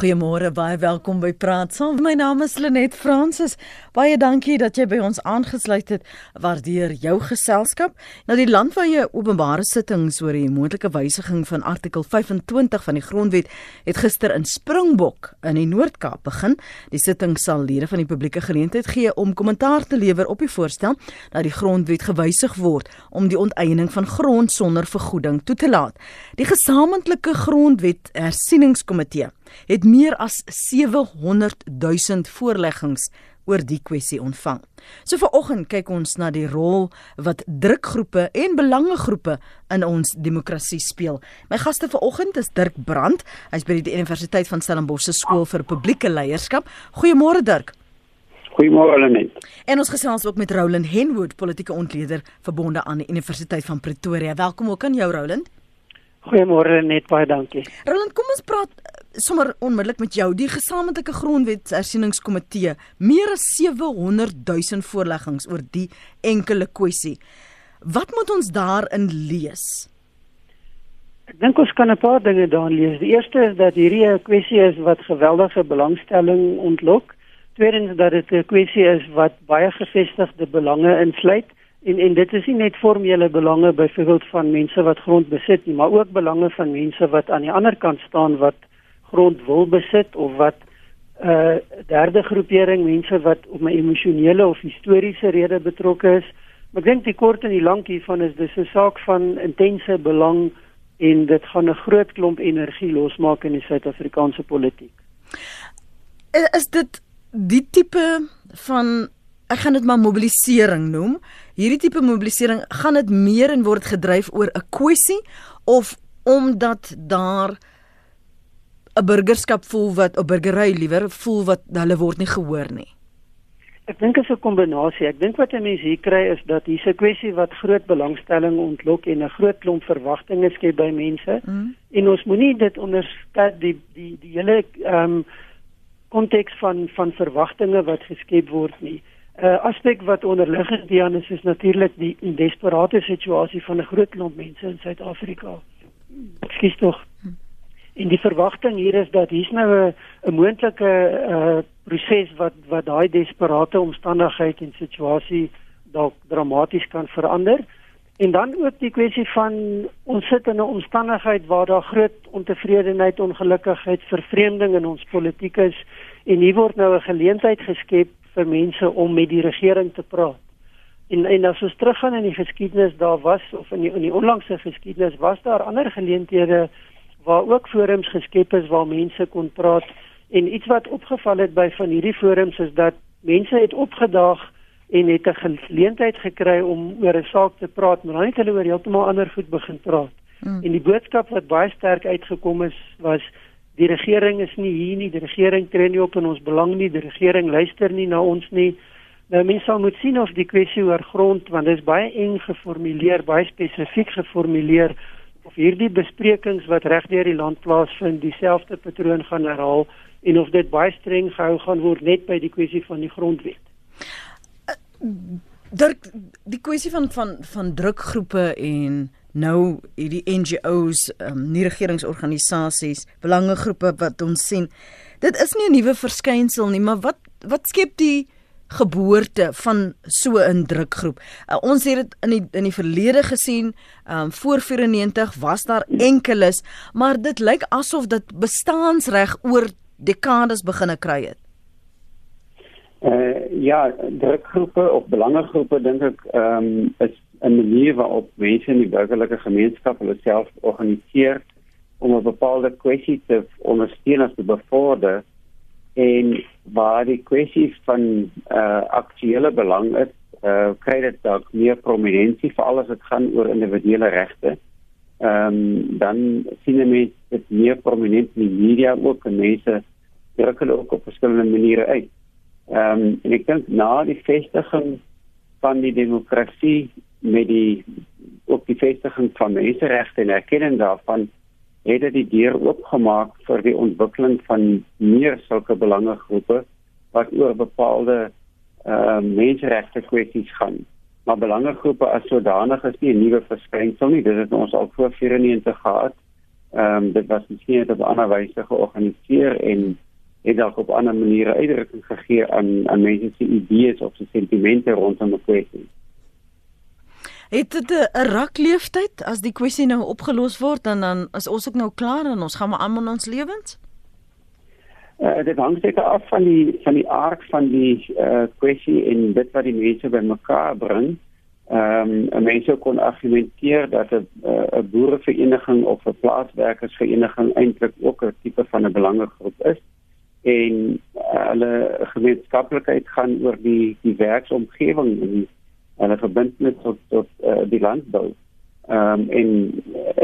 Goeiemôre, baie welkom by Praat Saam. My naam is Lenet Fransis. Baie dankie dat jy by ons aangesluit het. Waardeer jou geselskap. Nou die land waar jy openbare sittings oor die moontlike wysiging van artikel 25 van die Grondwet het gister in Springbok in die Noord-Kaap begin. Die sitting sal lede van die publieke geleentheid gee om kommentaar te lewer op die voorstel dat die Grondwet gewysig word om die onteiening van grond sonder vergoeding toe te laat. Die gesamentlike Grondwet hersieningskomitee het meer as 700 000 voorleggings oor die kwessie ontvang. So vanoggend kyk ons na die rol wat drukgroepe en belangegroepe in ons demokrasie speel. My gaste vanoggend is Dirk Brandt, hy's by die Universiteit van Stellenbosch se skool vir publieke leierskap. Goeiemôre Dirk. Goeiemôre Lenet. En ons gesels ook met Roland Henwood, politieke ontleder verbonde aan die Universiteit van Pretoria. Welkom ook aan jou Roland. Goeiemôre net baie dankie. Roland, kom ons praat eh, sommer onmiddellik met jou. Die gesamentlike grondwet hersieningskomitee, meer as 700 000 voorleggings oor die enkele kwessie. Wat moet ons daarin lees? Ek dink ons kan 'n paar dinge daarin lees. Die eerste is dat hierdie 'n kwessie is wat geweldige belangstelling ontlok. Tweedens dat dit 'n kwessie is wat baie gevestigde belange insluit. En en dit is nie net formele belange byvoorbeeld van mense wat grond besit nie, maar ook belange van mense wat aan die ander kant staan wat grond wil besit of wat 'n uh, derde groepering mense wat op 'n emosionele of historiese rede betrokke is. Maar ek dink die kort en die lank hiervan is dis 'n saak van intense belang en dit gaan 'n groot klomp energie losmaak in die Suid-Afrikaanse politiek. Is dit die tipe van ek gaan dit maar mobilisering noem hierdie tipe mobilisering gaan dit meer en word gedryf oor 'n kwessie of omdat daar 'n burgerskap voel wat 'n burgery liewer voel wat hulle word nie gehoor nie. Ek dink dit is 'n kombinasie. Ek dink wat 'n mens hier kry is dat hier 'n kwessie wat groot belangstelling ontlok en 'n groot klomp verwagtinge skep by mense. Mm. En ons moenie dit onderskat die die die hele ehm um, konteks van van verwagtinge wat geskep word nie. Uh, aspek wat onderliggend hieraan is is natuurlik die desperate situasie van 'n groot klomp mense in Suid-Afrika. Skies tog. En die verwagting hier is dat hier's nou 'n moontlike uh, proses wat wat daai desperate omstandigheid en situasie dalk dramaties kan verander. En dan ook die kwessie van ons sit in 'n omstandigheid waar daar groot ontevredenheid, ongelukkigheid, vervreemding in ons politiek is en hier word nou 'n geleentheid geskep vir mense om met die regering te praat. En en as ons teruggaan in die geskiedenis, daar was of in die in die onlangse geskiedenis was daar ander geleenthede waar ook forums geskep is waar mense kon praat en iets wat opgeval het by van hierdie forums is dat mense het opgedaag en het 'n geleentheid gekry om oor 'n saak te praat, maar dan het hulle oor heeltemal ander goed begin praat. Mm. En die boodskap wat baie sterk uitgekom is was die regering is nie hier nie, die regering tree nie op in ons belang nie, die regering luister nie na ons nie. Nou mense sal moet sien of die kwessie oor grond, want dit is baie eng geformuleer, baie spesifiek geformuleer of hierdie besprekings wat regdeur die land plaasvind dieselfde patroon gaan herhaal en of dit baie streng gehou gaan word net by die kwessie van die grondwet. Dirk, die kwessie van van van drukgroepe en nou hierdie NGOs, um, ehm, nie regeringsorganisasies, belangegroepe wat ons sien. Dit is nie 'n nuwe verskynsel nie, maar wat wat skep die geboorte van so 'n drukgroep? Uh, ons het dit in die in die verlede gesien, um, voor 94 was daar enkeles, maar dit lyk asof dit bestaansreg oor dekades begine kry het. Uh ja, drukgroepe of belangegroepe dink ek ehm um, is 'n manier waarop mense in die burgerlike gemeenskap hulle self organiseer om 'n bepaalde kwessie te ondersteun of te bevorder en waar die kwessies van uh aktuele belang is, uh kry dit dalk meer prominensie veral as dit gaan oor individuele regte. Ehm um, dan sien mense dit meer prominent in die media ook en mense druk hulle ook op verskillende maniere uit. Ehm um, en ek dink na die vestiging van die demokrasie met die op die vestiging van menseregte en erkenning daarvan het dit die deur oopgemaak vir die ontwikkeling van meer sulke belangegroepe wat oor bepaalde uh menseregte kwessies gaan. Maar belangegroepe as sodanig is nie 'n nuwe verskynsel nie. Dit het ons al voor 94 gehad. Ehm um, dit was miskien op 'n ander wyse georganiseer en het dalk op ander maniere uitdrukking gegee aan aan mense se idees of se sentimente rondom 'n kwessie. Het dit 'n rakleeftyd as die kwessie nou opgelos word dan dan is ons ook nou klaar en ons gaan maar aan met ons lewens? Uh, dit hang seker af van die van die aard van die uh, kwessie en dit wat die mense bymekaar bring. Ehm um, 'n mens kon argumenteer dat 'n 'n boerevereniging of 'n plaaswerkersvereniging eintlik ook 'n tipe van 'n belangegroep is en uh, hulle gemeenskaplikheid gaan oor die die werksomgewing en die hulle verbintenis tot tot uh, die landbou. Ehm um, en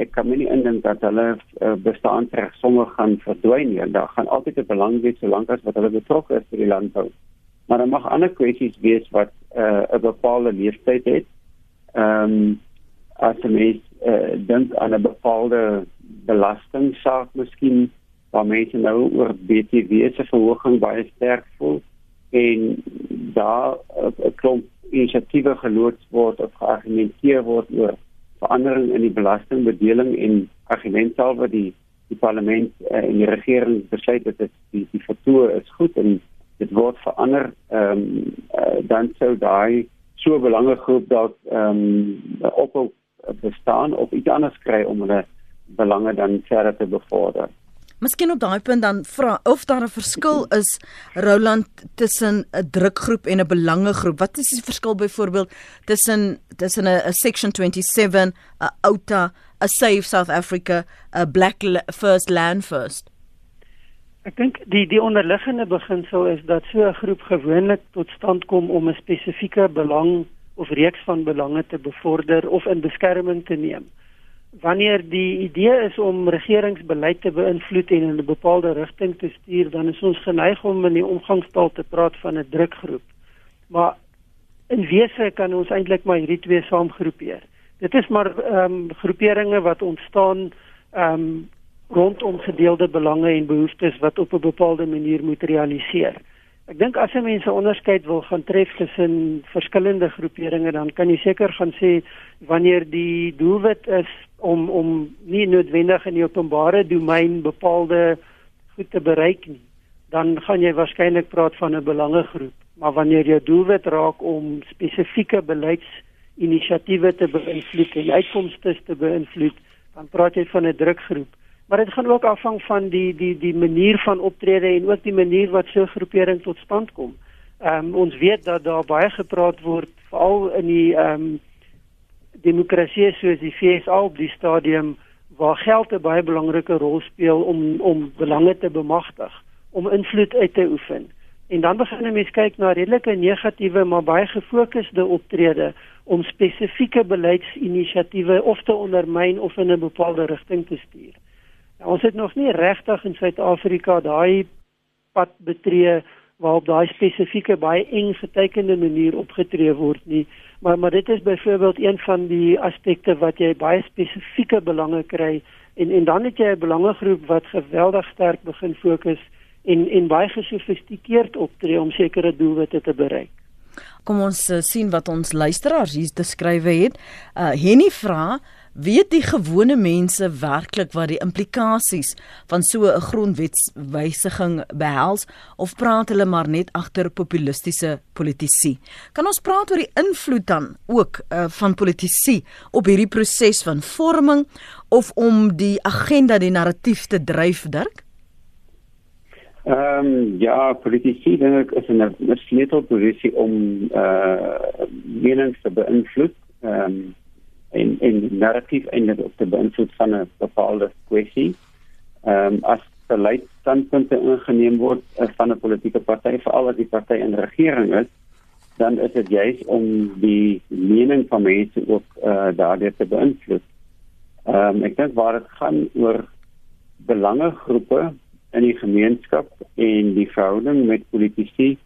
ek kan nie indink dat hulle uh, bestaanreg sommer gaan verdwyn nie. Daar gaan altyd 'n belang wees solank as wat hulle betrokke is by die landbou. Maar daar mag ander kwessies wees wat 'n uh, bepaalde leeftyd het ehm um, as jy mens uh, dink aan 'n bepaalde belastingsaak miskien waar mense nou oor BTW se verhoging baie sterk voel en daar 'n klomp inisiatiewe geloods word of geargumenteer word oor verandering in die belastingbedeling en argumentalwe die die parlement uh, en die regering besluit dat dit die die vertoë is goed en dit word verander ehm um, uh, dan sou daai so 'n belangegroep dalk ehm um, op bestaan of iets anders kry om hulle belange dan verder te bevorder. Miskien op daai punt dan vra of daar 'n verskil is Roland tussen 'n drukgroep en 'n belangegroep. Wat is die verskil byvoorbeeld tussen tussen 'n section 27, 'n OUTA, 'n Save South Africa, 'n Black First Land First? Ek dink die die onderliggende beginsel is dat so 'n groep gewoonlik tot stand kom om 'n spesifieke belang of reeks van belange te bevorder of in beskerming te neem. Wanneer die idee is om regeringsbeleid te beïnvloed en in 'n bepaalde rigting te stuur, dan is ons geneig om in die omgangstaal te praat van 'n drukgroep. Maar in wese kan ons eintlik maar hierdie twee saamgroepeer. Dit is maar ehm um, groeperinge wat ontstaan ehm um, rondom gedeelde belange en behoeftes wat op 'n bepaalde manier moet realiseer. Ek dink as jy mense onderskeid wil gaan tref tussen verskillende groeperinge dan kan jy seker gaan sê wanneer die doelwit is om om nie noodwendig in die openbare domein bepaalde goed te bereik nie, dan gaan jy waarskynlik praat van 'n belangegroep. Maar wanneer jou doelwit raak om spesifieke beleidsinisiatiewe te beïnvloed en uitkomste te beïnvloed, dan praat jy van 'n drukgroep maar dit gaan ook afhang van die die die manier van optrede en ook die manier wat so 'n groepering tot stand kom. Ehm um, ons weet dat daar baie gepraat word veral in die ehm um, demokrasie soos die FSA op die stadium waar geld 'n baie belangrike rol speel om om belange te bemagtig, om invloed uit te oefen. En dan begin 'n mens kyk na redelike negatiewe maar baie gefokusde optrede om spesifieke beleidsinisiatiewe of te ondermyn of in 'n bepaalde rigting te stuur. Nou, ons het nog nie regtig in Suid-Afrika daai pad betree waarop daai spesifieke baie eng getekende manier opgetree word nie. Maar maar dit is byvoorbeeld een van die aspekte wat jy baie spesifieke belange kry en en dan het jy 'n belangegroep wat geweldig sterk begin fokus en en baie gesofistikeerd optree om sekere doelwitte te bereik. Kom ons uh, sien wat ons luisteraars hier te skrywe het. Uh Henny vra weet die gewone mense werklik wat die implikasies van so 'n grondwetswysiging behels of praat hulle maar net agter populistiese politici? Kan ons praat oor die invloed dan ook uh, van politici op hierdie proses van vorming of om die agenda die narratief te dryf, Dirk? Ehm um, ja, politici dink ek is 'n sleutelposisie om eh uh, menings te beïnvloed. Ehm um, en en narratief eintlik op te beïnvloed van 'n bepaalde kwessie. Ehm um, as beleidsstandpunte ingeneem word uh, van 'n politieke party, veral as die party in regering is, dan is dit juis om die mening van mense ook uh, daardeur te beïnvloed. Ehm um, ek dink waar dit gaan oor belangegroepe in die gemeenskap en die verhouding met politici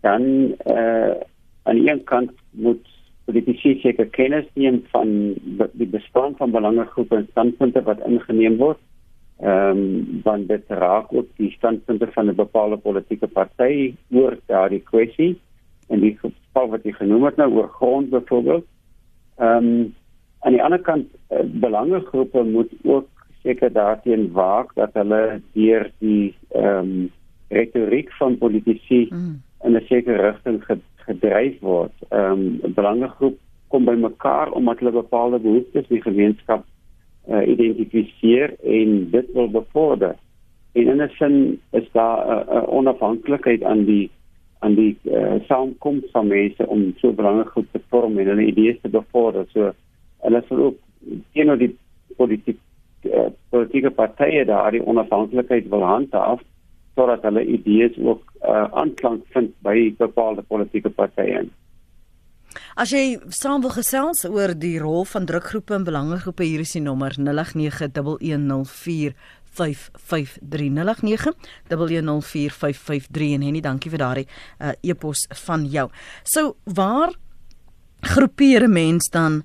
dan eh uh, aan die een kant moet politici seker kennis neem van die bestaan van belangegroepe en standpunte wat ingeneem word. Ehm um, want dit raak ook die standpunte van 'n bepaalde politieke party oor daardie kwessie en die geval wat jy genoem het nou oor grond byvoorbeeld. Ehm um, aan die ander kant uh, belangegroepe moet ook seker daarteen waak dat hulle deur die ehm um, retoriek van politici mm. in 'n sekere rigting gedryf word. Ehm um, 'n belangegroep kom by mekaar omdat hulle bepaalde behoeftes in die gemeenskap uh, identifiseer en dit wil bevorder. En in 'n sin is daar 'n uh, onafhanklikheid aan die aan die uh, saamkoms van mense om so belangegroep te vorm en hulle idees te bevorder. So hulle sal ook teenoor die politiek uh, politieke partye daar die onafhanklikheid wil handhaaf sodat hulle idees ook uh, aanklank vind by bepaalde politieke partye. As jy saam wil gesels oor die rol van drukgroepe en belangegroepe hier is die nommer 0891104553 en Henny dankie vir daardie uh, e-pos van jou. So waar groepeer 'n mens dan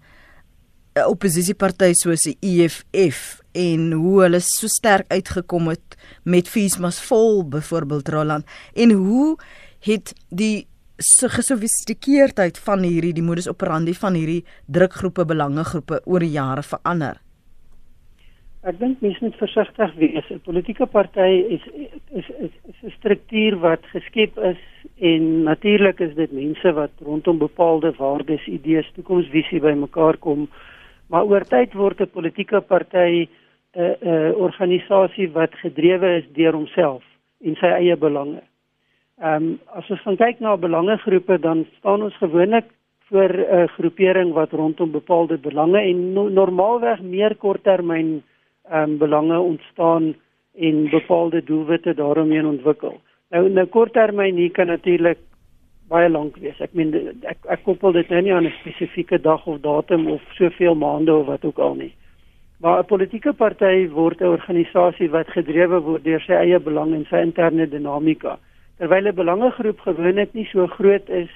'n oppositieparty soos die EFF en hoe hulle so sterk uitgekom het met Feesmas vol byvoorbeeld Roland. En hoe het die gesofistikeerdheid van hierdie die modus operandi van hierdie drukgroepe belangegroepe oor die jare verander? Ek dink mense moet versigtig wees. 'n politieke party is is is 'n struktuur wat geskep is en natuurlik is dit mense wat rondom bepaalde waardes, idees, toekomsvisie bymekaar kom. Maar oor tyd word 'n politieke party 'n uh, 'n uh, organisasie wat gedrewe is deur homself en sy eie belange. Ehm um, as ons gaan kyk na belangegroepe dan staan ons gewoonlik voor 'n uh, groepering wat rondom bepaalde belange en no normaalweg meer korttermyn ehm um, belange ontstaan en bepaalde doelwitte daaromheen ontwikkel. Nou nou korttermyn hier kan natuurlik baie lank wees. Ek meen ek ek koppel dit nou nie aan 'n spesifieke dag of datum of soveel maande of wat ook al nie. Maar 'n politieke party word 'n organisasie wat gedrewe word deur sy eie belang en sy interne dinamika. Terwyl 'n belangegroep gewoonlik nie so groot is,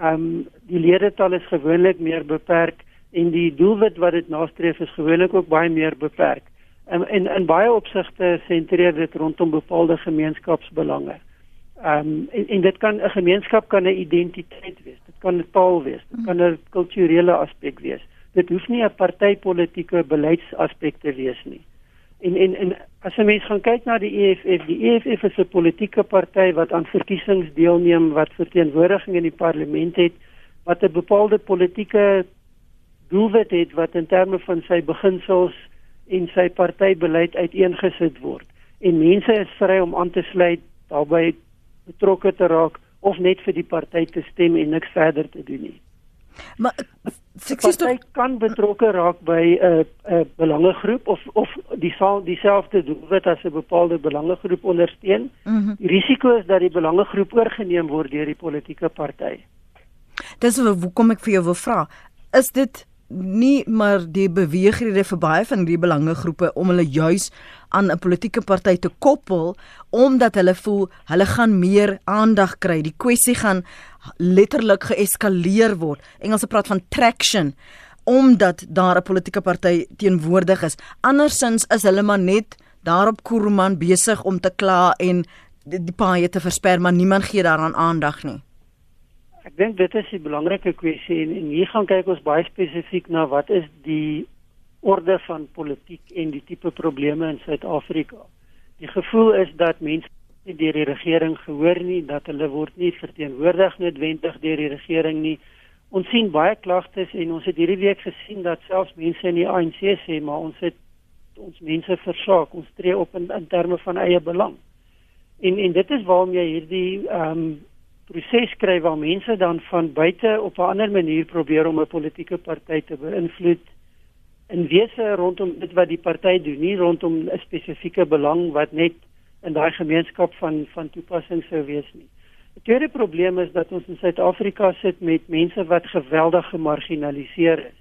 ehm um, die ledetal is gewoonlik meer beperk en die doelwit wat dit nastreef is gewoonlik ook baie meer beperk. En in in baie opsigte sentreer dit rondom bepaalde gemeenskapsbelange. Ehm um, en, en dit kan 'n gemeenskap kan 'n identiteit wees, dit kan 'n taal wees, dit kan 'n kulturele aspek wees dit hoef nie 'n partytetiese beleidsaspek te wees nie. En en en as 'n mens gaan kyk na die EFF, die EFF is 'n politieke party wat aan verkiesings deelneem, wat verteenwoordiging in die parlement het, wat 'n bepaalde politieke doelwit het wat in terme van sy beginsels en sy partybeleid uiteengesit word. En mense is vry om aan te sluit, daarbey betrokke te raak of net vir die party te stem en niks verder te doen nie. Maar tog kan betrokke raak by 'n uh, 'n uh, belangegroep of of die sal dieselfde doelwit as 'n bepaalde belangegroep ondersteun. Mm -hmm. Die risiko is dat die belangegroep oorgeneem word deur die politieke party. Dis hoe kom ek vir jou wil vra, is dit nie maar die beweegrede vir baie van die belangegroepe om hulle juis aan 'n politieke party te koppel omdat hulle voel hulle gaan meer aandag kry. Die kwessie gaan letterlik geeskaleer word. Engelse praat van traction omdat daar 'n politieke party teenwoordig is. Andersins is hulle maar net daarop koerman besig om te kla en die, die paaie te versper, maar niemand gee daaraan aandag nie. Ek dink dit is 'n belangrike kwessie en, en hier gaan kyk ons baie spesifiek na wat is die orde van politiek en die tipe probleme in Suid-Afrika. Die gevoel is dat mense nie deur die regering gehoor nie, dat hulle word nie verteenwoordig noodwendig deur die regering nie. Ons sien baie klagtes en ons het hierdie week gesien dat selfs mense in die ANC sê maar ons het ons mense versaak, ons tree op in, in terme van eie belang. En en dit is waarom jy hierdie ehm um, proses kry waar mense dan van buite op 'n ander manier probeer om 'n politieke party te beïnvloed in wese rondom dit wat die party doen, nie rondom 'n spesifieke belang wat net in daai gemeenskap van van toepassing sou wees nie. Die tweede probleem is dat ons in Suid-Afrika sit met mense wat geweldig gemarginaliseer is.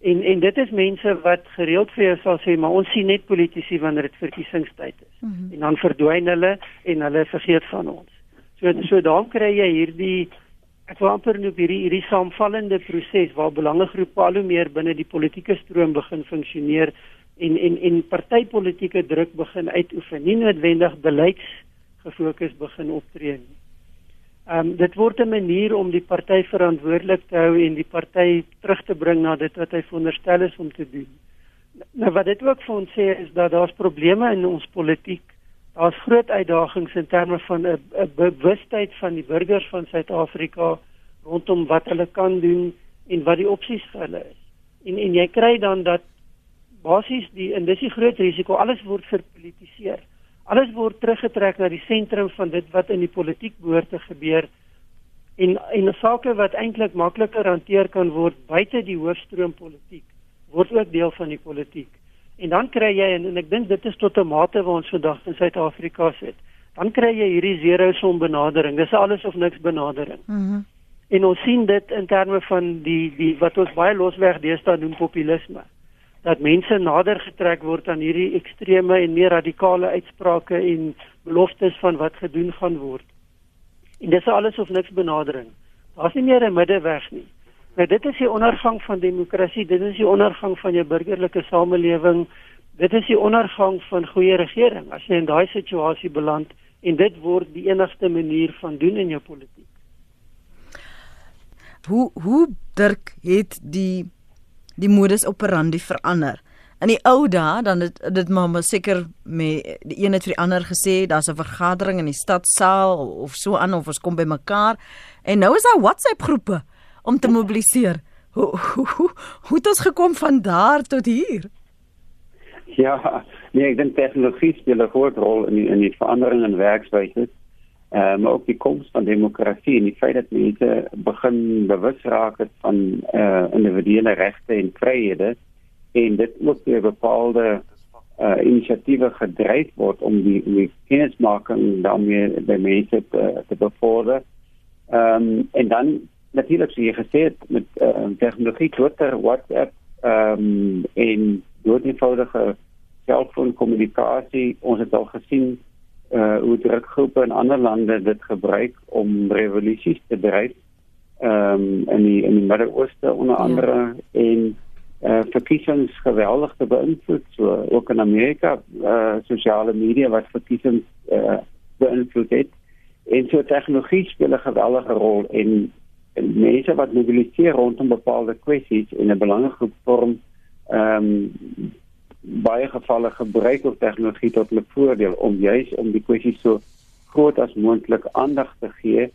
En en dit is mense wat gereeld vir jou sal sê maar ons sien net politici wanneer dit verkiesingstyd is. Mm -hmm. En dan verdwyn hulle en hulle vergeet van ons. So so dan kry jy hierdie ek wil amper nou hierdie hierdie saamvallende proses waar belangegroepe al hoe meer binne die politieke stroom begin funksioneer en en en partytetiese druk begin uitoefen, nie noodwendig beleids gefokus begin optree nie. Ehm um, dit word 'n manier om die party verantwoordelik te hou en die party terug te bring na dit wat hy veronderstel is om te doen. Nou wat dit ook vir ons sê is dat daar's probleme in ons politiek. Daar's groot uitdagings in terme van 'n bewustheid van die burgers van Suid-Afrika rondom wat hulle kan doen en wat die opsies vir hulle is. En en jy kry dan dat basies die en dis die groot risiko alles word verpolitiseer. Alles word teruggetrek na die sentrum van dit wat in die politiek behoort te gebeur en en sake wat eintlik makliker hanteer kan word buite die hoofstroom politiek word ook deel van die politiek. En dan kry jy en, en ek dink dit is tot 'n mate waar ons vandag in Suid-Afrika sit. Dan kry jy hierdie zero som benadering. Dis alles of niks benadering. Mhm. Mm en ons sien dit in terme van die die wat ons baie losweg deesdae noem populisme. Dat mense nader getrek word aan hierdie ekstreme en meer radikale uitsprake en beloftes van wat gedoen gaan word. En dis alles of niks benadering. Daar's nie meer 'n middeweg nie. Nou dit is die ondergang van demokrasie, dit is die ondergang van jou burgerlike samelewing. Dit is die ondergang van goeie regering as jy in daai situasie beland en dit word die enigste manier van doen in jou politiek. Hoe hoe Dirk het die die modus operandi verander. In die ou dae dan het dit maar seker met die een het vir die ander gesê daar's 'n vergadering in die stadsaal of so aan of ons kom by mekaar en nou is daar WhatsApp groepe om te mobiliseer. Hoe hoe hoe hoe het ons gekom van daar tot hier? Ja, nee, ek dink tegnologie speel 'n groot rol in die, in die verandering in werkswyse. Ehm um, ook die koms van demokrasie en die feit dat mense begin bewus raak van eh uh, individuele regte en vryhede en dit ook deur bepaalde uh inisiatiewe gedryf word om die, die kennismaking daarmee by mense te, te bevorder. Ehm um, en dan natuurlik so jy gesê het met uh, tegnologie Twitter, WhatsApp ehm um, en doodeenvoudige selfoonkommunikasie. Ons het al gesien uh hoe drukgroepe in ander lande dit gebruik om revolusies te dryf. Ehm um, in die in die Midde-Ooste onder andere ja. en uh verkiesings geweldig te beïnvloed so ook in Amerika uh sosiale media wat verkiesings uh beïnvloed het en so tegnologie speel 'n geweldige rol en mense wat mobiliseer rondom bepaalde kwessies en 'n belangrike vorm ehm um, baie gevalle gebruik of tegnologie tot hulle voordeel om juis om die kwessies so groot as moontlik aandag te gee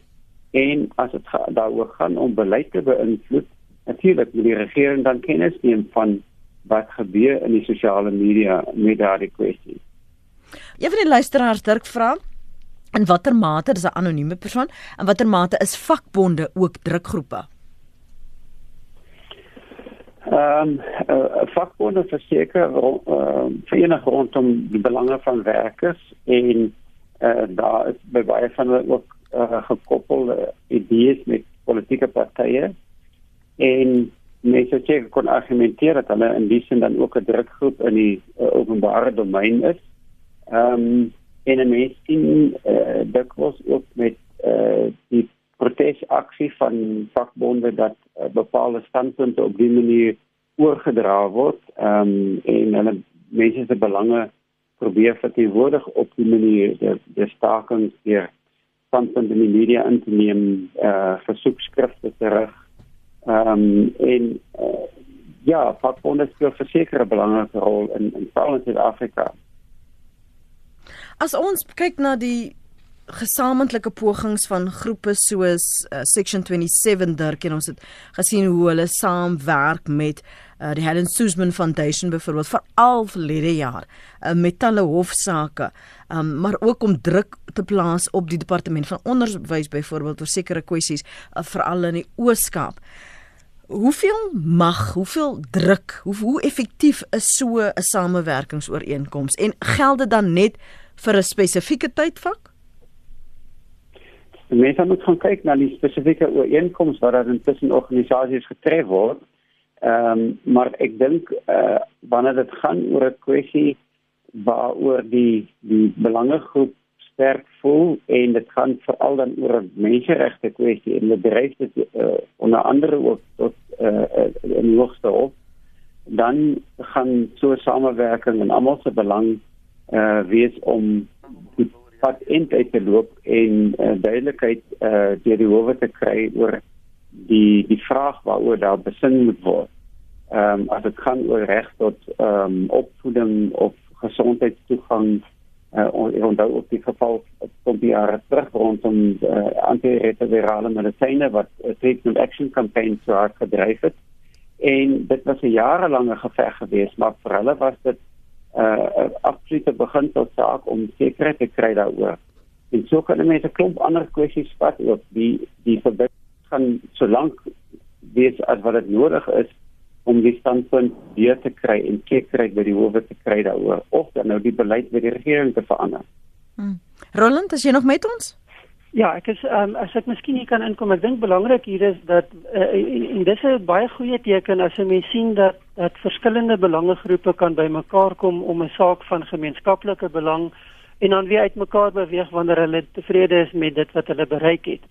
en as dit daaroor gaan om beleid te beïnvloed natuurlik moet die regering dan kennis neem van wat gebeur in die sosiale media met daardie kwessies. Een van die luisteraars Dirk vra in watter mate is 'n anonieme persoon en watter mate is vakbonde ook drukgroepe? Ehm um, uh, vakbonde verseker uh, verenig rondom die belange van werkers en uh, daar is by baie van hulle ook uh, gekoppelde idees met politieke partye en mense sê kon argumenteer dat hulle in die sin dan ook 'n drukgroep in die uh, openbare domein is. Ehm um, en 'n mens sien uh, dikwels ook met uh, die protesaksie van vakbonde dat uh, bepaalde standpunte op die manier oorgedra word um, en hulle mense se belange probeer verteenwoordig op die manier. Die, die stakings hier standpunte in die media in te neem uh, versoekskrifte terug ehm um, en uh, ja vakbonde speel verseker 'n belangrike rol in in Suid-Afrika As ons kyk na die gesamentlike pogings van groepe soos uh, Section 27 Dirk en ons het gesien hoe hulle saamwerk met uh, die Helen Suzman Foundation byvoorbeeld vir al verlede jaar uh, met talle hofsaake um, maar ook om druk te plaas op die departement van onderwys byvoorbeeld oor sekere kwessies uh, veral in die Ooskaap. Hoeveel mag, hoeveel druk, hoe hoe effektief is so 'n samewerkingsooreenkoms en geld dit dan net vir 'n spesifieke tydvak? Mense moet gaan kyk na die spesifieke ooreenkomste wat daar tussen organisasies getref word. Ehm um, maar ek dink eh uh, wanneer dit gaan oor 'n kwessie waaroor die die belangegroep sterk voel en dit gaan veral dan oor menseregte kwessie en dit dryf dit uh, onder andere ook tot eh uh, in hoogste op dan gaan so 'n samewerking en almal se belang uh wees om pad in te loop en uh, duidelikheid uh deur die howe te kry oor die die vraag waaroor daar besin moet word. ehm um, as dit gaan oor reg tot ehm um, opvoeding of gesondheidstoegang uh, onthou ook die geval van die jare terug rondom uh, antiretrovirale medisyne wat 'n treatment action campaign so hard gedryf het en dit was 'n jarelange geveg geweest maar vir hulle was dit 'n uh, absolute beginselsaak om sekerheid te kry daaroor en so kan mense 'n klomp ander kwessies vat ook die die verbinding gaan so lank wees as wat dit nodig is om die standpunt weer te kry en sekerheid by die howe te kry daaroor of dan nou die beleid by die regering te verander. Hmm. Roland, is jy nog met ons? Ja, ek is um, as ek miskien hier kan inkom, ek dink belangrik hier is dat uh, en, en dis 'n baie goeie teken as 'n mens sien dat dat verskillende belangegroepe kan bymekaar kom om 'n saak van gemeenskaplike belang en dan weer uitmekaar beweeg wanneer hulle tevrede is met dit wat hulle bereik het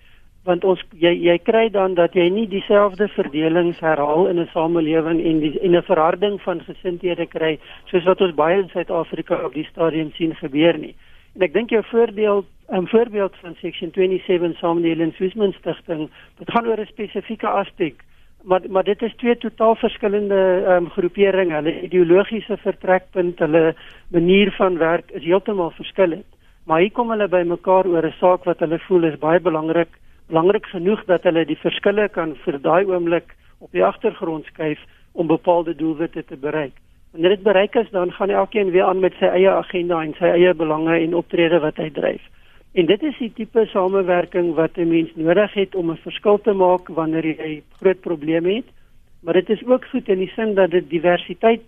want ons jy jy kry dan dat jy nie dieselfde verdelings herhaal in 'n samelewing en die en 'n verharding van gesindhede kry soos wat ons baie in Suid-Afrika op die stadium sien gebeur nie. En ek dink jou voordeel 'n voorbeeld van section 27 samelewing Swisman stigting, dit gaan oor 'n spesifieke aspek, maar maar dit is twee totaal verskillende ehm um, groeperinge. Hulle ideologiese vertrekpunt, hulle manier van werk is heeltemal verskillend. Maar hier kom hulle by mekaar oor 'n saak wat hulle voel is baie belangrik belangrik genoeg dat hulle die verskille kan vir daai oomblik op die agtergrond skuif om bepaalde doelwitte te bereik. Wanneer dit bereik is, dan gaan elkeen weer aan met sy eie agenda en sy eie belange en optrede wat hy dryf. En dit is die tipe samewerking wat 'n mens nodig het om 'n verskil te maak wanneer jy groot probleme het. Maar dit is ook goed in die sin dat dit diversiteit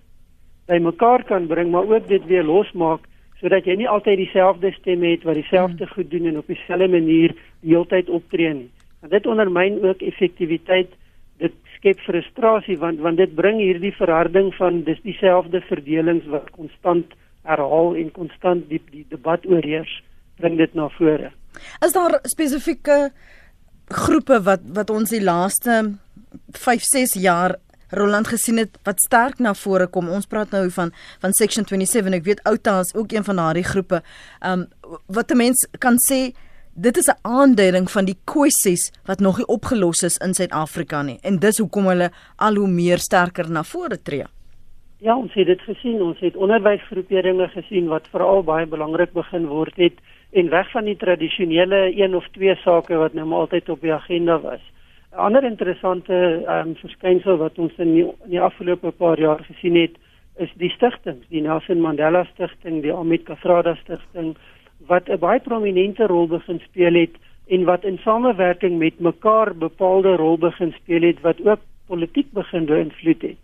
bymekaar kan bring, maar ook dit weer losmaak sodat jy nie altyd dieselfde stem het wat dieselfde goed doen en op dieselfde manier die hele tyd optree nie. Want dit ondermyn ook effektiwiteit. Dit skep frustrasie want want dit bring hierdie verharding van dis dieselfde verdelings wat konstant herhaal en konstant die die debat oorheers bring dit na vore. Is daar spesifieke groepe wat wat ons die laaste 5 6 jaar Roland gesien het wat sterk na vore kom. Ons praat nou van van Section 27. Ek weet Outa is ook een van daardie groepe. Um wat 'n mens kan sê dit is 'n aanduiding van die kwessies wat nog nie opgelos is in Suid-Afrika nie. En dis hoekom hulle al hoe meer sterker na vore tree. Ja, ons het dit gesien. Ons het onderwysgroeperinge gesien wat veral baie belangrik begin word het en weg van die tradisionele een of twee sake wat nou maar altyd op die agenda was. 'n ander interessante ehm um, verskynsel wat ons in die, in die afgelope paar jaar gesien het, is die stigtings, die Nelson Mandela Stichting, die Amit Kathrada Stichting wat 'n baie prominente rol begin speel het en wat in samewerking met mekaar bepaalde rol begin speel het wat ook politiek begin beïnvloed het.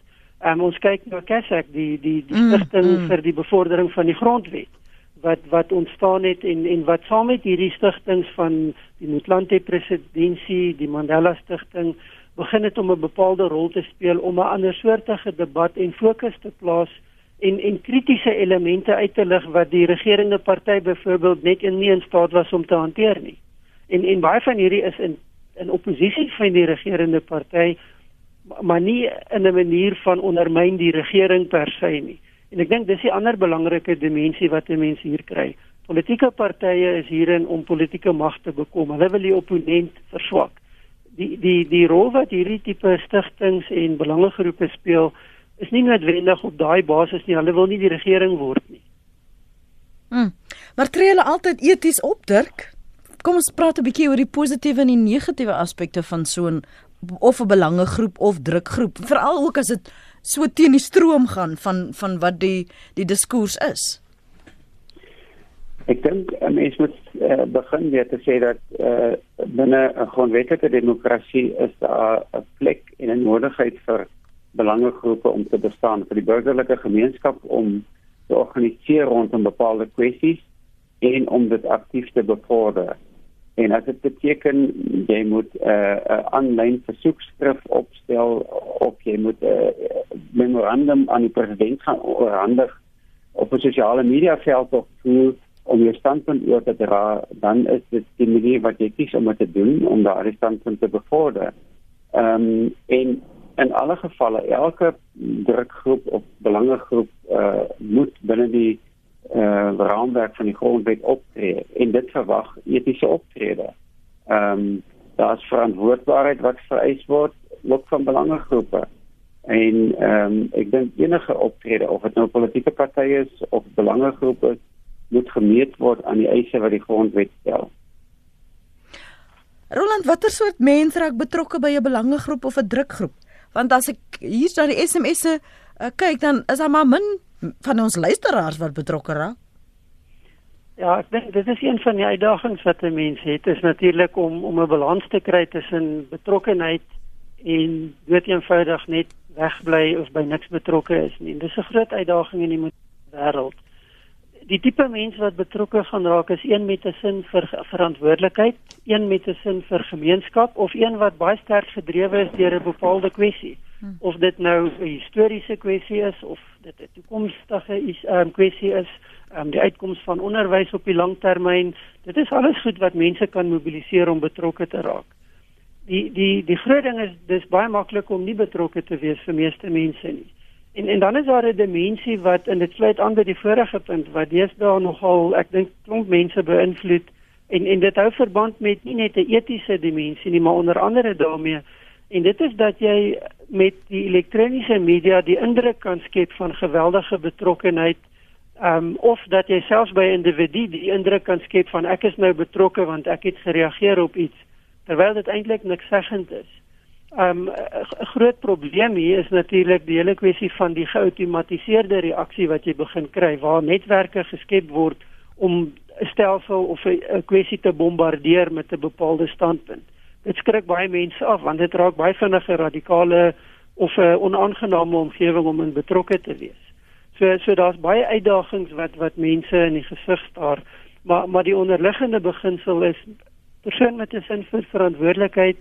Um, ons kyk na Kasak, die die die stigting mm, mm. vir die bevordering van die grondwet wat wat ontstaan het en en wat saam met hierdie stigtings van die Motlanthe presidentsie, die Mandela stigting begin het om 'n bepaalde rol te speel om 'n ander soortige debat en fokus te plaas en en kritiese elemente uit te lig wat die regerende party byvoorbeeld net in nie in staat was om te hanteer nie. En en baie van hierdie is in in oppositie van die regerende party maar nie in 'n manier van ondermyn die regering per se nie. En ek dink dis 'n ander belangrike dimensie wat mense hier kry. Politieke partye is hierin om politieke mag te bekom. Hulle wil die opponent verswak. Die die die rol wat hierdie tipe stigtings en belangegroepe speel is nie noodwendig op daai basis nie. Hulle wil nie die regering word nie. Hmm. Maar tree hulle altyd eties op, Dirk? Kom ons praat 'n bietjie oor die positiewe en die negatiewe aspekte van so 'n of 'n belangegroep of drukgroep, veral ook as dit so teen die stroom gaan van van wat die die diskurs is. Ek dink 'n mens moet uh, begin weer te sê dat uh, binne 'n grondwetlike demokrasie is daar 'n plek en 'n nodigheid vir belangegroepe om te bestaan vir die burgerlike gemeenskap om te organiseer rondom bepaalde kwessies en om dit aktief te bevorder. En as dit beteken jy moet 'n uh, 'n uh, aanlyn versoekskrif opstel of jy moet 'n uh, memorandum aan die president gaan oorhandig op 'n sosiale media veld of toe om jou standpunt oor te dra, dan is dit die manier wat jy kies om dit te doen om daardie standpunt te bevorder. Ehm um, en in alle gevalle elke drukgroep of belangegroep uh, moet binne die uh raamwerk van die grondwet optree en dit verwag etiese optrede. Ehm um, daar's verantwoordbaarheid wat vereis word ook van belangegroepe. En ehm um, ek dink enige optrede of dit nou politieke party is of belangegroepe moet gemeet word aan die eise wat die grondwet stel. Roland, watter soort mense raak betrokke by 'n belangegroep of 'n drukgroep? Want as ek hier na die SMS'e uh, kyk, dan is daar maar min van ons luisteraars wat betrokke raak. Ja, ek dink dit is een van die uitdagings wat 'n mens het, is natuurlik om om 'n balans te kry tussen betrokkenheid en weet eenvoudig net wegbly of by niks betrokke is nie. Dis 'n groot uitdaging in die wêreld. Die tipe mens wat betrokke gaan raak is een met 'n sin vir verantwoordelikheid, een met 'n sin vir gemeenskap of een wat baie sterk gedrewe is deur 'n bepaalde kwessie. Hmm. Of dit nou 'n historiese kwessie is of dit 'n toekomstige um, kwessie is, um, die uitkoms van onderwys op die langtermyn, dit is alles goed wat mense kan mobiliseer om betrokke te raak die die die groot ding is dis baie maklik om nie betrokke te wees vir meeste mense nie. En en dan is daar 'n dimensie wat in dit sluit aan by die vorige punt wat deesdae nogal ek dink klomp mense beïnvloed en en dit hou verband met nie net 'n etiese dimensie nie, maar onder andere daarmee en dit is dat jy met die elektroniese media die indruk kan skep van geweldige betrokkenheid um of dat jy selfs by 'n individu die indruk kan skep van ek is nou betrokke want ek het gereageer op iets terwyl dit eintlik niks seggend is. Um 'n groot probleem hier is natuurlik die hele kwessie van die geautomatiseerde reaksie wat jy begin kry waar netwerke geskep word om 'n stelsel of 'n kwessie te bombardeer met 'n bepaalde standpunt. Dit skrik baie mense af want dit raak baie vinnig 'n radikale of 'n onaangename omgewing om in betrokke te wees. So so daar's baie uitdagings wat wat mense in die gesig staar, maar maar die onderliggende beginsel is persoon met 'n sin vir verantwoordelikheid,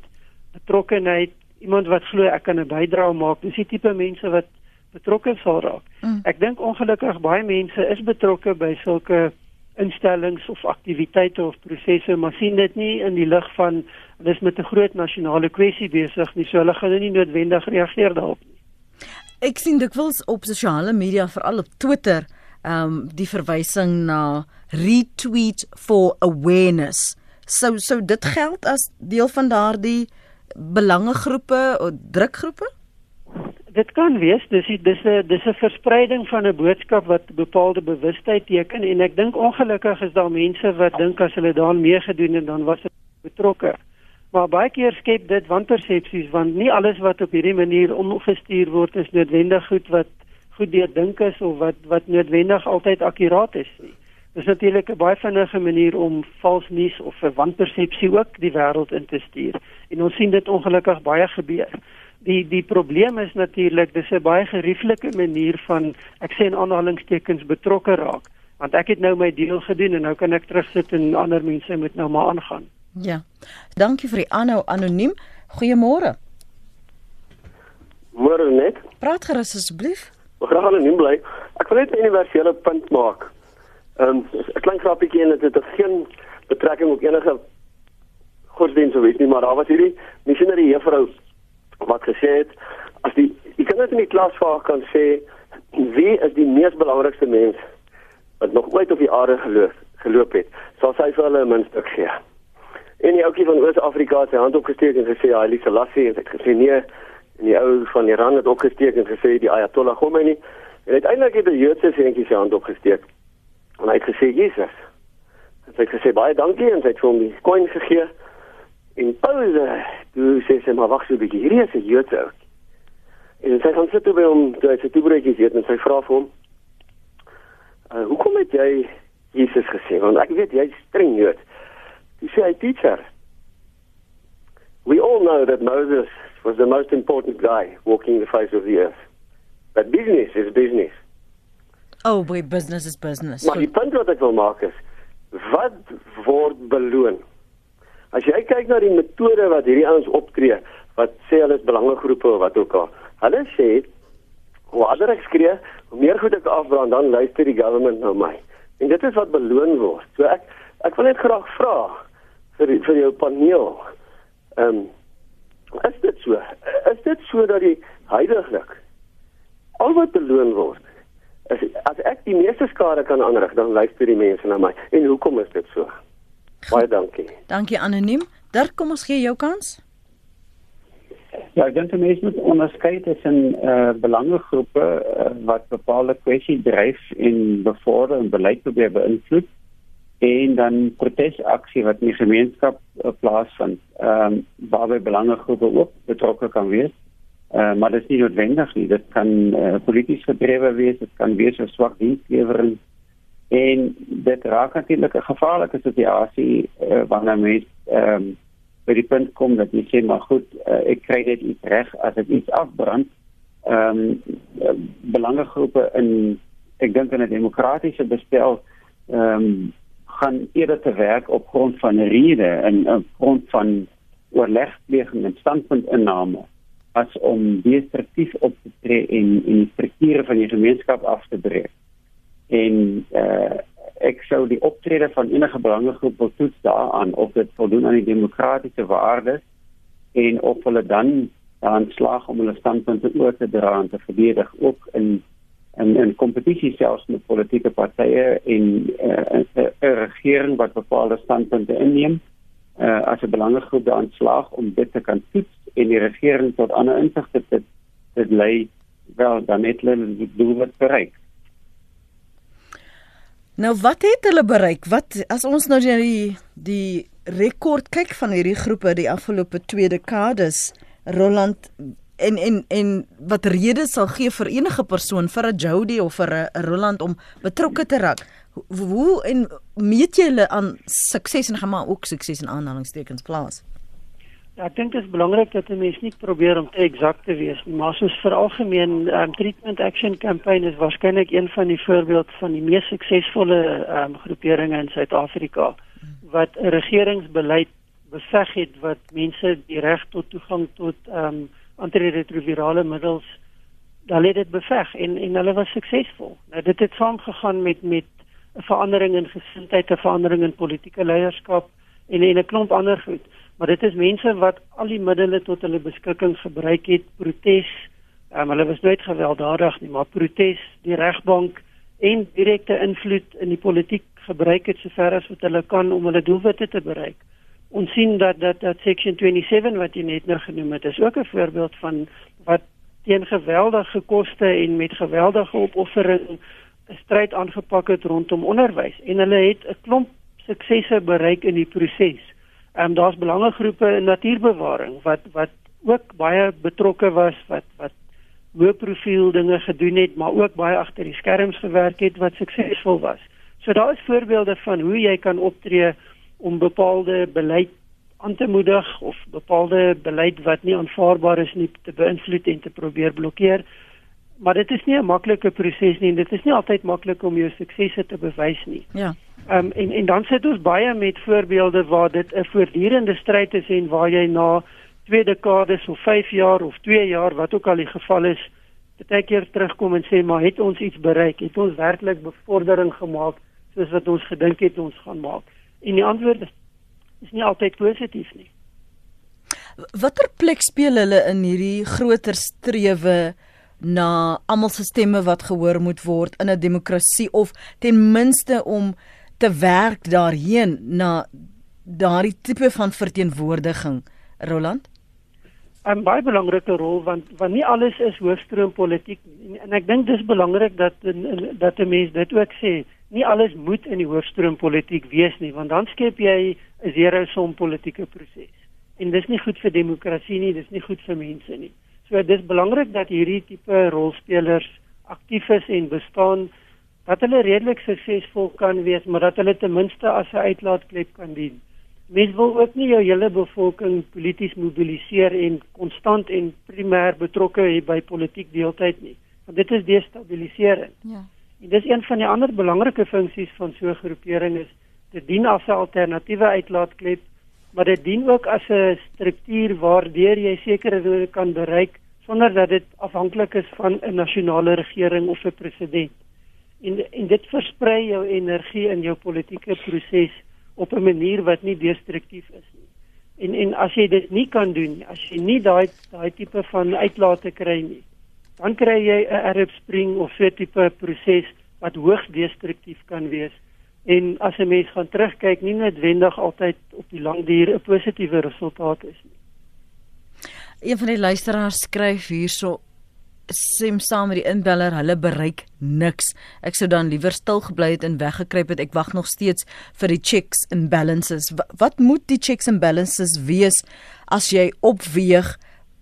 betrokkenheid, iemand wat glo ek kan 'n bydrae maak. Dis die tipe mense wat betrokke sal raak. Mm. Ek dink ongelukkig baie mense is betrokke by sulke instellings of aktiwiteite of prosesse, maar sien dit nie in die lig van dis met 'n groot nasionale kwessie besig nie, so hulle gaan nie noodwendig reageer daarop nie. Ek sien dikwels op sosiale media, veral op Twitter, ehm um, die verwysing na retweet for awareness sou sou dit geld as deel van daardie belangegroepe of drukgroepe? Dit kan wees, dis dis 'n dis 'n verspreiding van 'n boodskap wat bepaalde bewustheid teken en ek dink ongelukkig is daar mense wat dink as hulle daaraan meegedoen het dan was hulle betrokke. Maar baie keer skep dit wanpersepsies want nie alles wat op hierdie manier omgestuur word is noodwendig goed wat goed deurdink is of wat wat noodwendig altyd akkuraat is nie. Dis natuurlik 'n baie vinnige manier om vals nuus of 'n wanpersepsie ook die wêreld in te stuur. En ons sien dit ongelukkig baie gebeur. Die die probleem is natuurlik dis 'n baie gerieflike manier van ek sê in aanhalingstekens betrokke raak. Want ek het nou my deel gedoen en nou kan ek terugsit en ander mense moet nou maar aangaan. Ja. Dankie vir die aanhou anoniem. Goeiemôre. Môre net. Praat gerus asseblief. Ek gaan anoniem bly. Ek wil net 'n universele punt maak. Ehm um, 'n klein grappietjie en dit het geen betrekking op enige godsdienst of iets nie, maar daar was hierdie missionary juffrou wat gesê het as die die kinders in die klas vaar kan sê wie is die mees belangrikste mens wat nog ooit op die aarde geloop geloop het, sal sy vir hulle 'n muntstuk gee. En die ouetjie van Oos-Afrika het sy hand opgesteek en gesê Haile Selassie en hy het gesê nee en die ou van Iran het opgesteek en gesê die Ayatollah Khomeini en uiteindelik het die Joodse seentjie sy hand opgesteek En hy het gesê Jesus. En hy het gesê baie dankie en hy het vir hom die coin gegee. En Paulus, toe sê hy maar wag so 'n bietjie, hierdie is 'n Joodse ou. En sy gaan sit by hom, toe hy sy toebroodjies eet en sy vra vir hom: uh, "Hoekom het jy Jesus gesê? Want ek weet jy's streng Jood." Hy sê hy teacher. We all know that Moses was the most important guy walking the face of the earth. But business is business. Oh, boy, business is business. Maar die punt wat ek wil maak is wat word beloon? As jy kyk na die metode wat hierdie ouens optree, wat sê hulle is belangegroepe of wat ook al. Hulle sê hoe harder ek skree, hoe meer goed ek afbrand, dan luister die government na my. En dit is wat beloon word. So ek ek wil net graag vra vir vir jou paneel. Ehm um, is dit so? Is dit so dat die heiliglik al wat beloon word as as ek die meeste skade kan aanrig, dan luister die mense na my. En hoekom is dit so? Baie dankie. Dankie anoniem. Dirk, kom ons gee jou kans. Ja, ek dink mense moet onderskei tussen eh uh, belangegroepe uh, wat bepaalde kwessies dryf en bevorder en beleid probeer beïnvloed en dan protesaksie wat in die gemeenskap uh, plaasvind. Ehm um, waarby belangegroepe ook betrokke kan wees. Eh uh, maar dit is nie noodwendig nie. Dit kan uh, polities gedrewe wees, dit kan wees 'n swak dienslewering en dit raak natuurlik 'n gevaarlike situasie uh, wanneer mense ehm um, by die punt kom dat jy sê maar goed, uh, ek kry dit iets reg as ek iets afbrand. Ehm um, belangegroepe in ek dink in 'n demokratiese bestel ehm um, gaan eerder te werk op grond van rede en op grond van oorlegpleging en standpuntinname as om destruktief op te tree en en die strukture van die gemeenskap af te breek. En uh ek sou die optrede van enige belangegroep wil toets daaraan of dit voldoen aan die demokratiese waardes en of hulle dan aan slag om hulle standpunte oor te dra en te verdedig ook in en en kompetisie selfs met politieke partye en 'n uh, uh, uh, regering wat bepaalde standpunte inneem uh, as 'n belangegroep daan slaag om dit te kan toets en die regering tot ander insigte te dit lei wel dan net hulle doel wat bereik. Nou wat het hulle bereik? Wat as ons nou die die rekord kyk van hierdie groepe die afgelope 2 dekades Roland en en en wat redes sal gee vir enige persoon vir 'n Jody of vir 'n Roland om betrokke te raak. Hoe en meet jy hulle aan sukses en gaan maar ook sukses in aanhalingstekens plaas? Ek dink dit is belangrik dat 'n mens nie probeer om te eksakt te wees nie, maar soos vir algemeen um, treatment action campaign is waarskynlik een van die voorbeeld van die mees suksesvolle um, groeperinge in Suid-Afrika wat 'n regeringsbeleid beveg het wat mense die reg tot toegang tot um, antiretrovirale middels dan het dit beveg en en hulle was suksesvol. Nou dit het saamgegaan met met 'n verandering in gesindheid, 'n verandering in politieke leierskap en en 'n klomp ander goed. Maar dit is mense wat al die middele tot hulle beskikking gebruik het, protes. Um, hulle was nooit gewelddadig nie, maar protes, die regbank en direkte invloed in die politiek gebruik het sover as wat hulle kan om hulle doelwitte te bereik ons sien dat dat dat section 27 wat jy net nou genoem het is ook 'n voorbeeld van wat teen geweldige koste en met geweldige opoffering 'n stryd aangepak het rondom onderwys en hulle het 'n klomp suksesse bereik in die proses. Ehm um, daar's belangegroepe in natuurbewaring wat wat ook baie betrokke was wat wat hoë profiel dinge gedoen het maar ook baie agter die skerms gewerk het wat suksesvol was. So daar is voorbeelde van hoe jy kan optree om bepaalde beleid aan te moedig of bepaalde beleid wat nie aanvaarbaar is nie te beïnvloed en te probeer blokkeer. Maar dit is nie 'n maklike proses nie en dit is nie altyd maklik om jou suksese te bewys nie. Ja. Um, en en dan sit ons baie met voorbeelde waar dit 'n voortdurende stryd is en waar jy na twee dekades of 5 jaar of 2 jaar wat ook al die geval is, baie keer terugkom en sê maar het ons iets bereik? Het ons werklik bevordering gemaak soos wat ons gedink het ons gaan maak? En die antwoord is, is nie altyd positief nie. Watter plek speel hulle in hierdie groter strewe na almal se stemme wat gehoor moet word in 'n demokrasie of ten minste om te werk daarheen na daardie tipe van verteenwoordiging Roland? 'n baie belangrike rol want want nie alles is hoofstroom politiek en, en ek dink dis belangrik dat dat 'n mens dit ook sê nie alles moet in die hoofstroom politiek wees nie want dan skep jy 'n zero som politieke proses. En dis nie goed vir demokrasie nie, dis nie goed vir mense nie. So dis belangrik dat hierdie tipe rolspelers aktief is en bestaan dat hulle redelik suksesvol kan wees, maar dat hulle ten minste as 'n uitlaatklep kan dien. Mens wil ook nie jou hele bevolking polities mobiliseer en konstant en primêr betrokke hê by politiek deeltyd nie, want dit is destabiliserend. Ja. En dis een van die ander belangrike funksies van so 'n groepering is dit dien as 'n alternatiewe uitlaatklep, maar dit dien ook as 'n struktuur waardeur jy sekere doele kan bereik sonder dat dit afhanklik is van 'n nasionale regering of 'n president. En en dit versprei jou energie in jou politieke proses op 'n manier wat nie destruktief is nie. En en as jy dit nie kan doen, as jy nie daai daai tipe van uitlaate kry nie, dan kry jy 'n Arab Spring of so 'n tipe proses wat hoogs destruktief kan wees en as 'n mens gaan terugkyk nie noodwendig altyd op die lang duur 'n positiewe resultaat is nie. Een van die luisteraars skryf hierso sim saam met die inbeller, hulle bereik niks. Ek sou dan liewer stil gebly het en weggekruip het. Ek wag nog steeds vir die checks and balances. Wat, wat moet die checks and balances wees as jy opweeg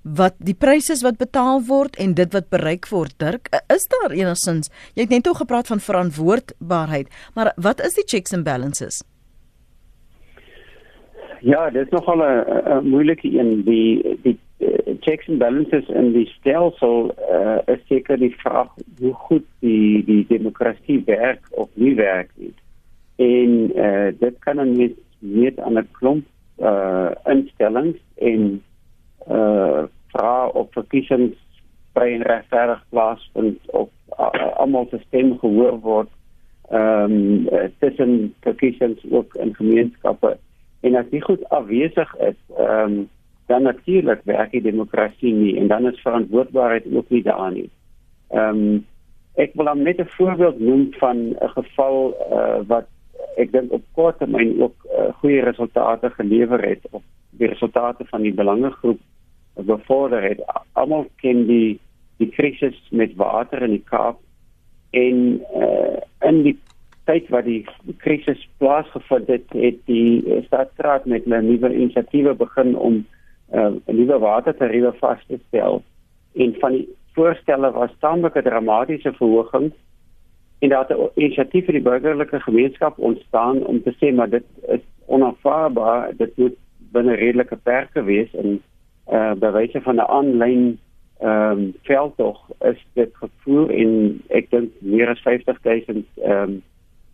wat die pryse is wat betaal word en dit wat bereik word? Dirk, is daar enigins jy het net ook gepraat van verantwoordbaarheid, maar wat is die checks and balances? Ja, dit is nogal 'n moeilike een die die checks and balances in die stelsel uh, is seker die vraag hoe goed die die demokrasie werk of nie werk nie. En uh, dit kan dan met met 'n klomp uh, instellings en uh, vra op verkiesings vry en regverdig plaasvind of uh, almal se stem gehoor word ehm um, tussen verkiesings ook in gemeenskappe en as dit goed afwesig is ehm um, dan natuurlik werk die demokrasie nie en dan is verantwoordbaarheid ook nie daar nie. Ehm um, ek wil dan net 'n voorbeeld noem van 'n geval uh, wat ek dink op kort termyn ook uh, goeie resultate gelewer het of die resultate van die belangegroep bevorder het. Almal ken die die krisis met water in die Kaap en uh, in die tyd wat die krisis plaasgevind het, het die staatsraad met 'n nuwe inisiatief begin om uh, nuwe watertariewe vas te stel en van die voorstelle was taamlik 'n dramatiese verhoging en daar het 'n inisiatief vir die burgerlike gemeenskap ontstaan om te sê maar dit is onaanvaarbaar. Dit moet binne redelike perke wees. En eh uh, bewyse van 'n aanlyn ehm um, veldtog is dit gevoer en ek dink meer as 50000 ehm um,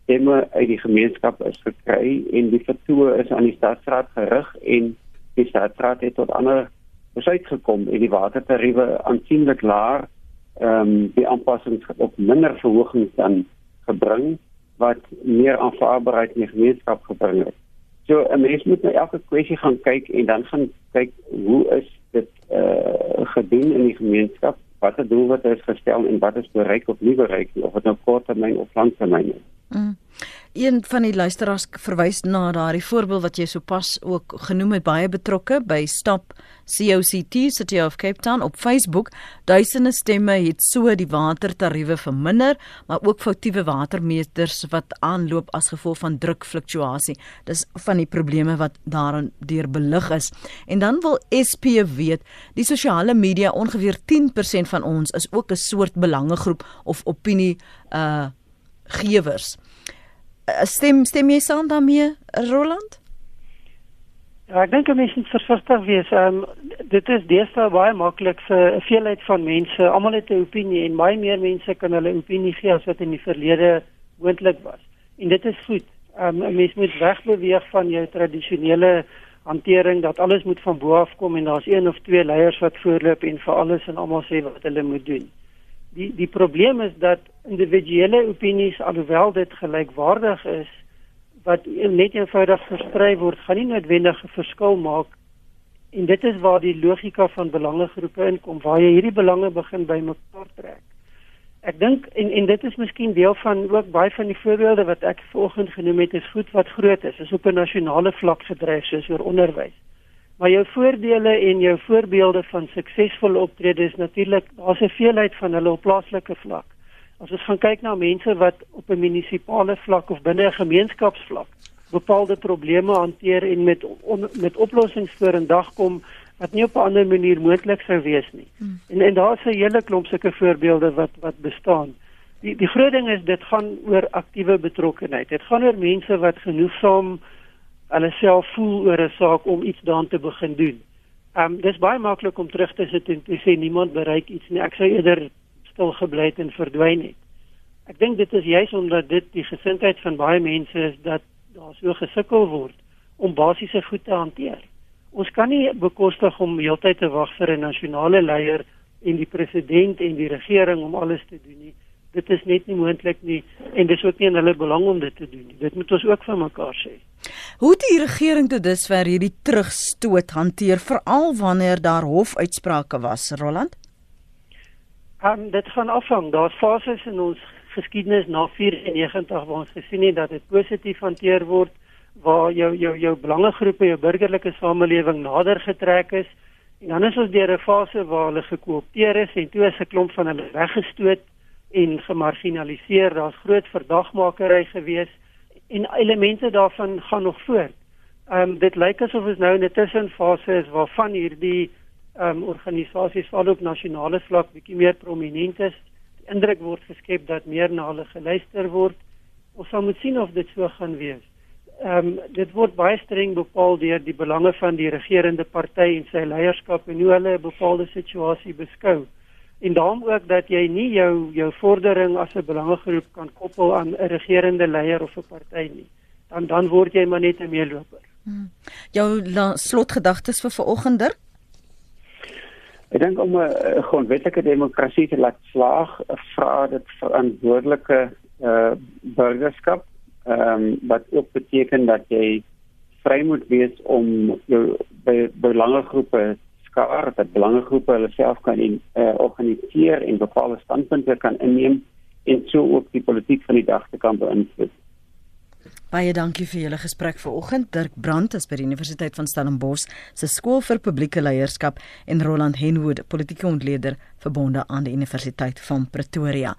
stemme uit die gemeenskap is gekry en die vertoë is aan die stadsraad gerig en die staatsraad het tot ander besluit gekom en die watertariewe aansienlik laer ehm um, die aanpassings op minder verhogings dan gebring wat meer aanvaarbaarheid in die gemeenskap gebring het. So 'n mens moet na elke kwessie gaan kyk en dan gaan kyk hoe is dit eh uh, gedoen in die gemeenskap? Watter doelwitte is gestel en wat is bereik of nie bereik nie of dit nou korttermyn of langtermyn is. Mm. Een van die luisteraars verwys na daardie voorbeeld wat jy sopas ook genoem het baie betrokke by Stop COCT City of Cape Town op Facebook. Duisende stemme het so die watertariewe verminder, maar ook foutiewe watermeters wat aanloop as gevolg van drukfluktuasie. Dis van die probleme wat daarin deur belig is. En dan wil SP weet, die sosiale media ongeveer 10% van ons is ook 'n soort belangegroep of opinie uh gewers. Eh, stem stem jy saam daarmee Roland? Ja, ek dink mense moet versigtig wees. Ehm um, dit is deesdae baie maklik vir 'n veelheid van mense. Almal het 'n opinie en baie meer mense kan hulle opinie gee as wat in die verlede moontlik was. En dit is goed. Ehm um, mense moet wegbeweeg van jou tradisionele hantering dat alles moet van bo af kom en daar's een of twee leiers wat voorloop en vir alles en almal sê wat hulle moet doen die die probleem is dat individuele opinies alhoewel dit gelykwaardig is wat net eenvoudig versprei word gaan nie noodwendig 'n verskil maak. En dit is waar die logika van belangegroepe inkom waar jy hierdie belange begin bymekaar trek. Ek dink en en dit is miskien deel van ook baie van die voorbeelde wat ek vanoggend genoem het is goed wat groot is is op 'n nasionale vlak gedryf soos oor onderwys Maar jou voordele en jou voorbeelde van suksesvolle optrede is natuurlik daar's 'n veelheid van hulle op plaaslike vlak. As ons gaan kyk na mense wat op 'n munisipale vlak of binne 'n gemeenskapsvlak bepaalde probleme hanteer en met on, met oplossings voor in dag kom wat nie op 'n ander manier moontlik sou wees nie. Hmm. En en daar's 'n hele klomp sulke voorbeelde wat wat bestaan. Die die groot ding is dit gaan oor aktiewe betrokkenheid. Dit gaan oor mense wat genoegsaam hulle self voel oor 'n saak om iets daaraan te begin doen. Ehm um, dis baie maklik om terug te sit en te sê niemand bereik iets nie. Ek sou eerder stil gebly het en verdwyn het. Ek dink dit is juis omdat dit die gesindheid van baie mense is dat daar so gesukkel word om basiese goed te hanteer. Ons kan nie bekostig om heeltyd te wag vir 'n nasionale leier en die president en die regering om alles te doen nie. Dit is net nie moontlik nie en dis ook nie in hulle belang om dit te doen nie. Dit moet ons ook vir mekaar sê. Hoe het die regering tot dusver hierdie terugstoot hanteer veral wanneer daar hofuitsprake was, Roland? Um, dit gaan afhang. Daar's fases in ons geskiedenis na 94 waar ons gesien het dat dit positief hanteer word waar jou jou jou belangegroepe, jou burgerlike samelewing nader getrek is En dan is ons deur 'n fase waar hulle gekoopteer is en toe is 'n klomp van hulle weggestoot en gemarginaliseer. Daar's groot verdagmakery gewees en elemente daarvan gaan nog voort. Ehm um, dit lyk asof ons nou in 'n tussenfase is waarvan hierdie ehm um, organisasies val op nasionale vlak bietjie meer prominent is. Die indruk word geskep dat meer na hulle geluister word. Ons sal moet sien of dit so gaan wees. Ehm um, dit word baie streng bepaal deur die belange van die regerende party en sy leierskap en hoe hulle 'n bepaalde situasie beskou en daarom ook dat jy nie jou jou vordering as 'n belangegroep kan koppel aan 'n regerende leier of 'n party nie. Dan dan word jy maar net 'n meeloper. Hmm. Jou slotgedagtes vir vanoggend dirk? Ek dink om 'n grondwetlike demokrasie te laat slaag, vra dit verantwoordelike uh burgerskap, ehm um, wat ook beteken dat jy vry moet wees om jou by belangegroepe skaar dat belangegroepe hulle self kan in, uh, organiseer en bepaalde standpunte kan inneem en so ook die politiek van die dag te kan beïnvloed. Baie dankie vir julle gesprek vanoggend. Dirk Brandt is by die Universiteit van Stellenbosch se skool vir publieke leierskap en Roland Henwood, politieke ontleder verbonde aan die Universiteit van Pretoria.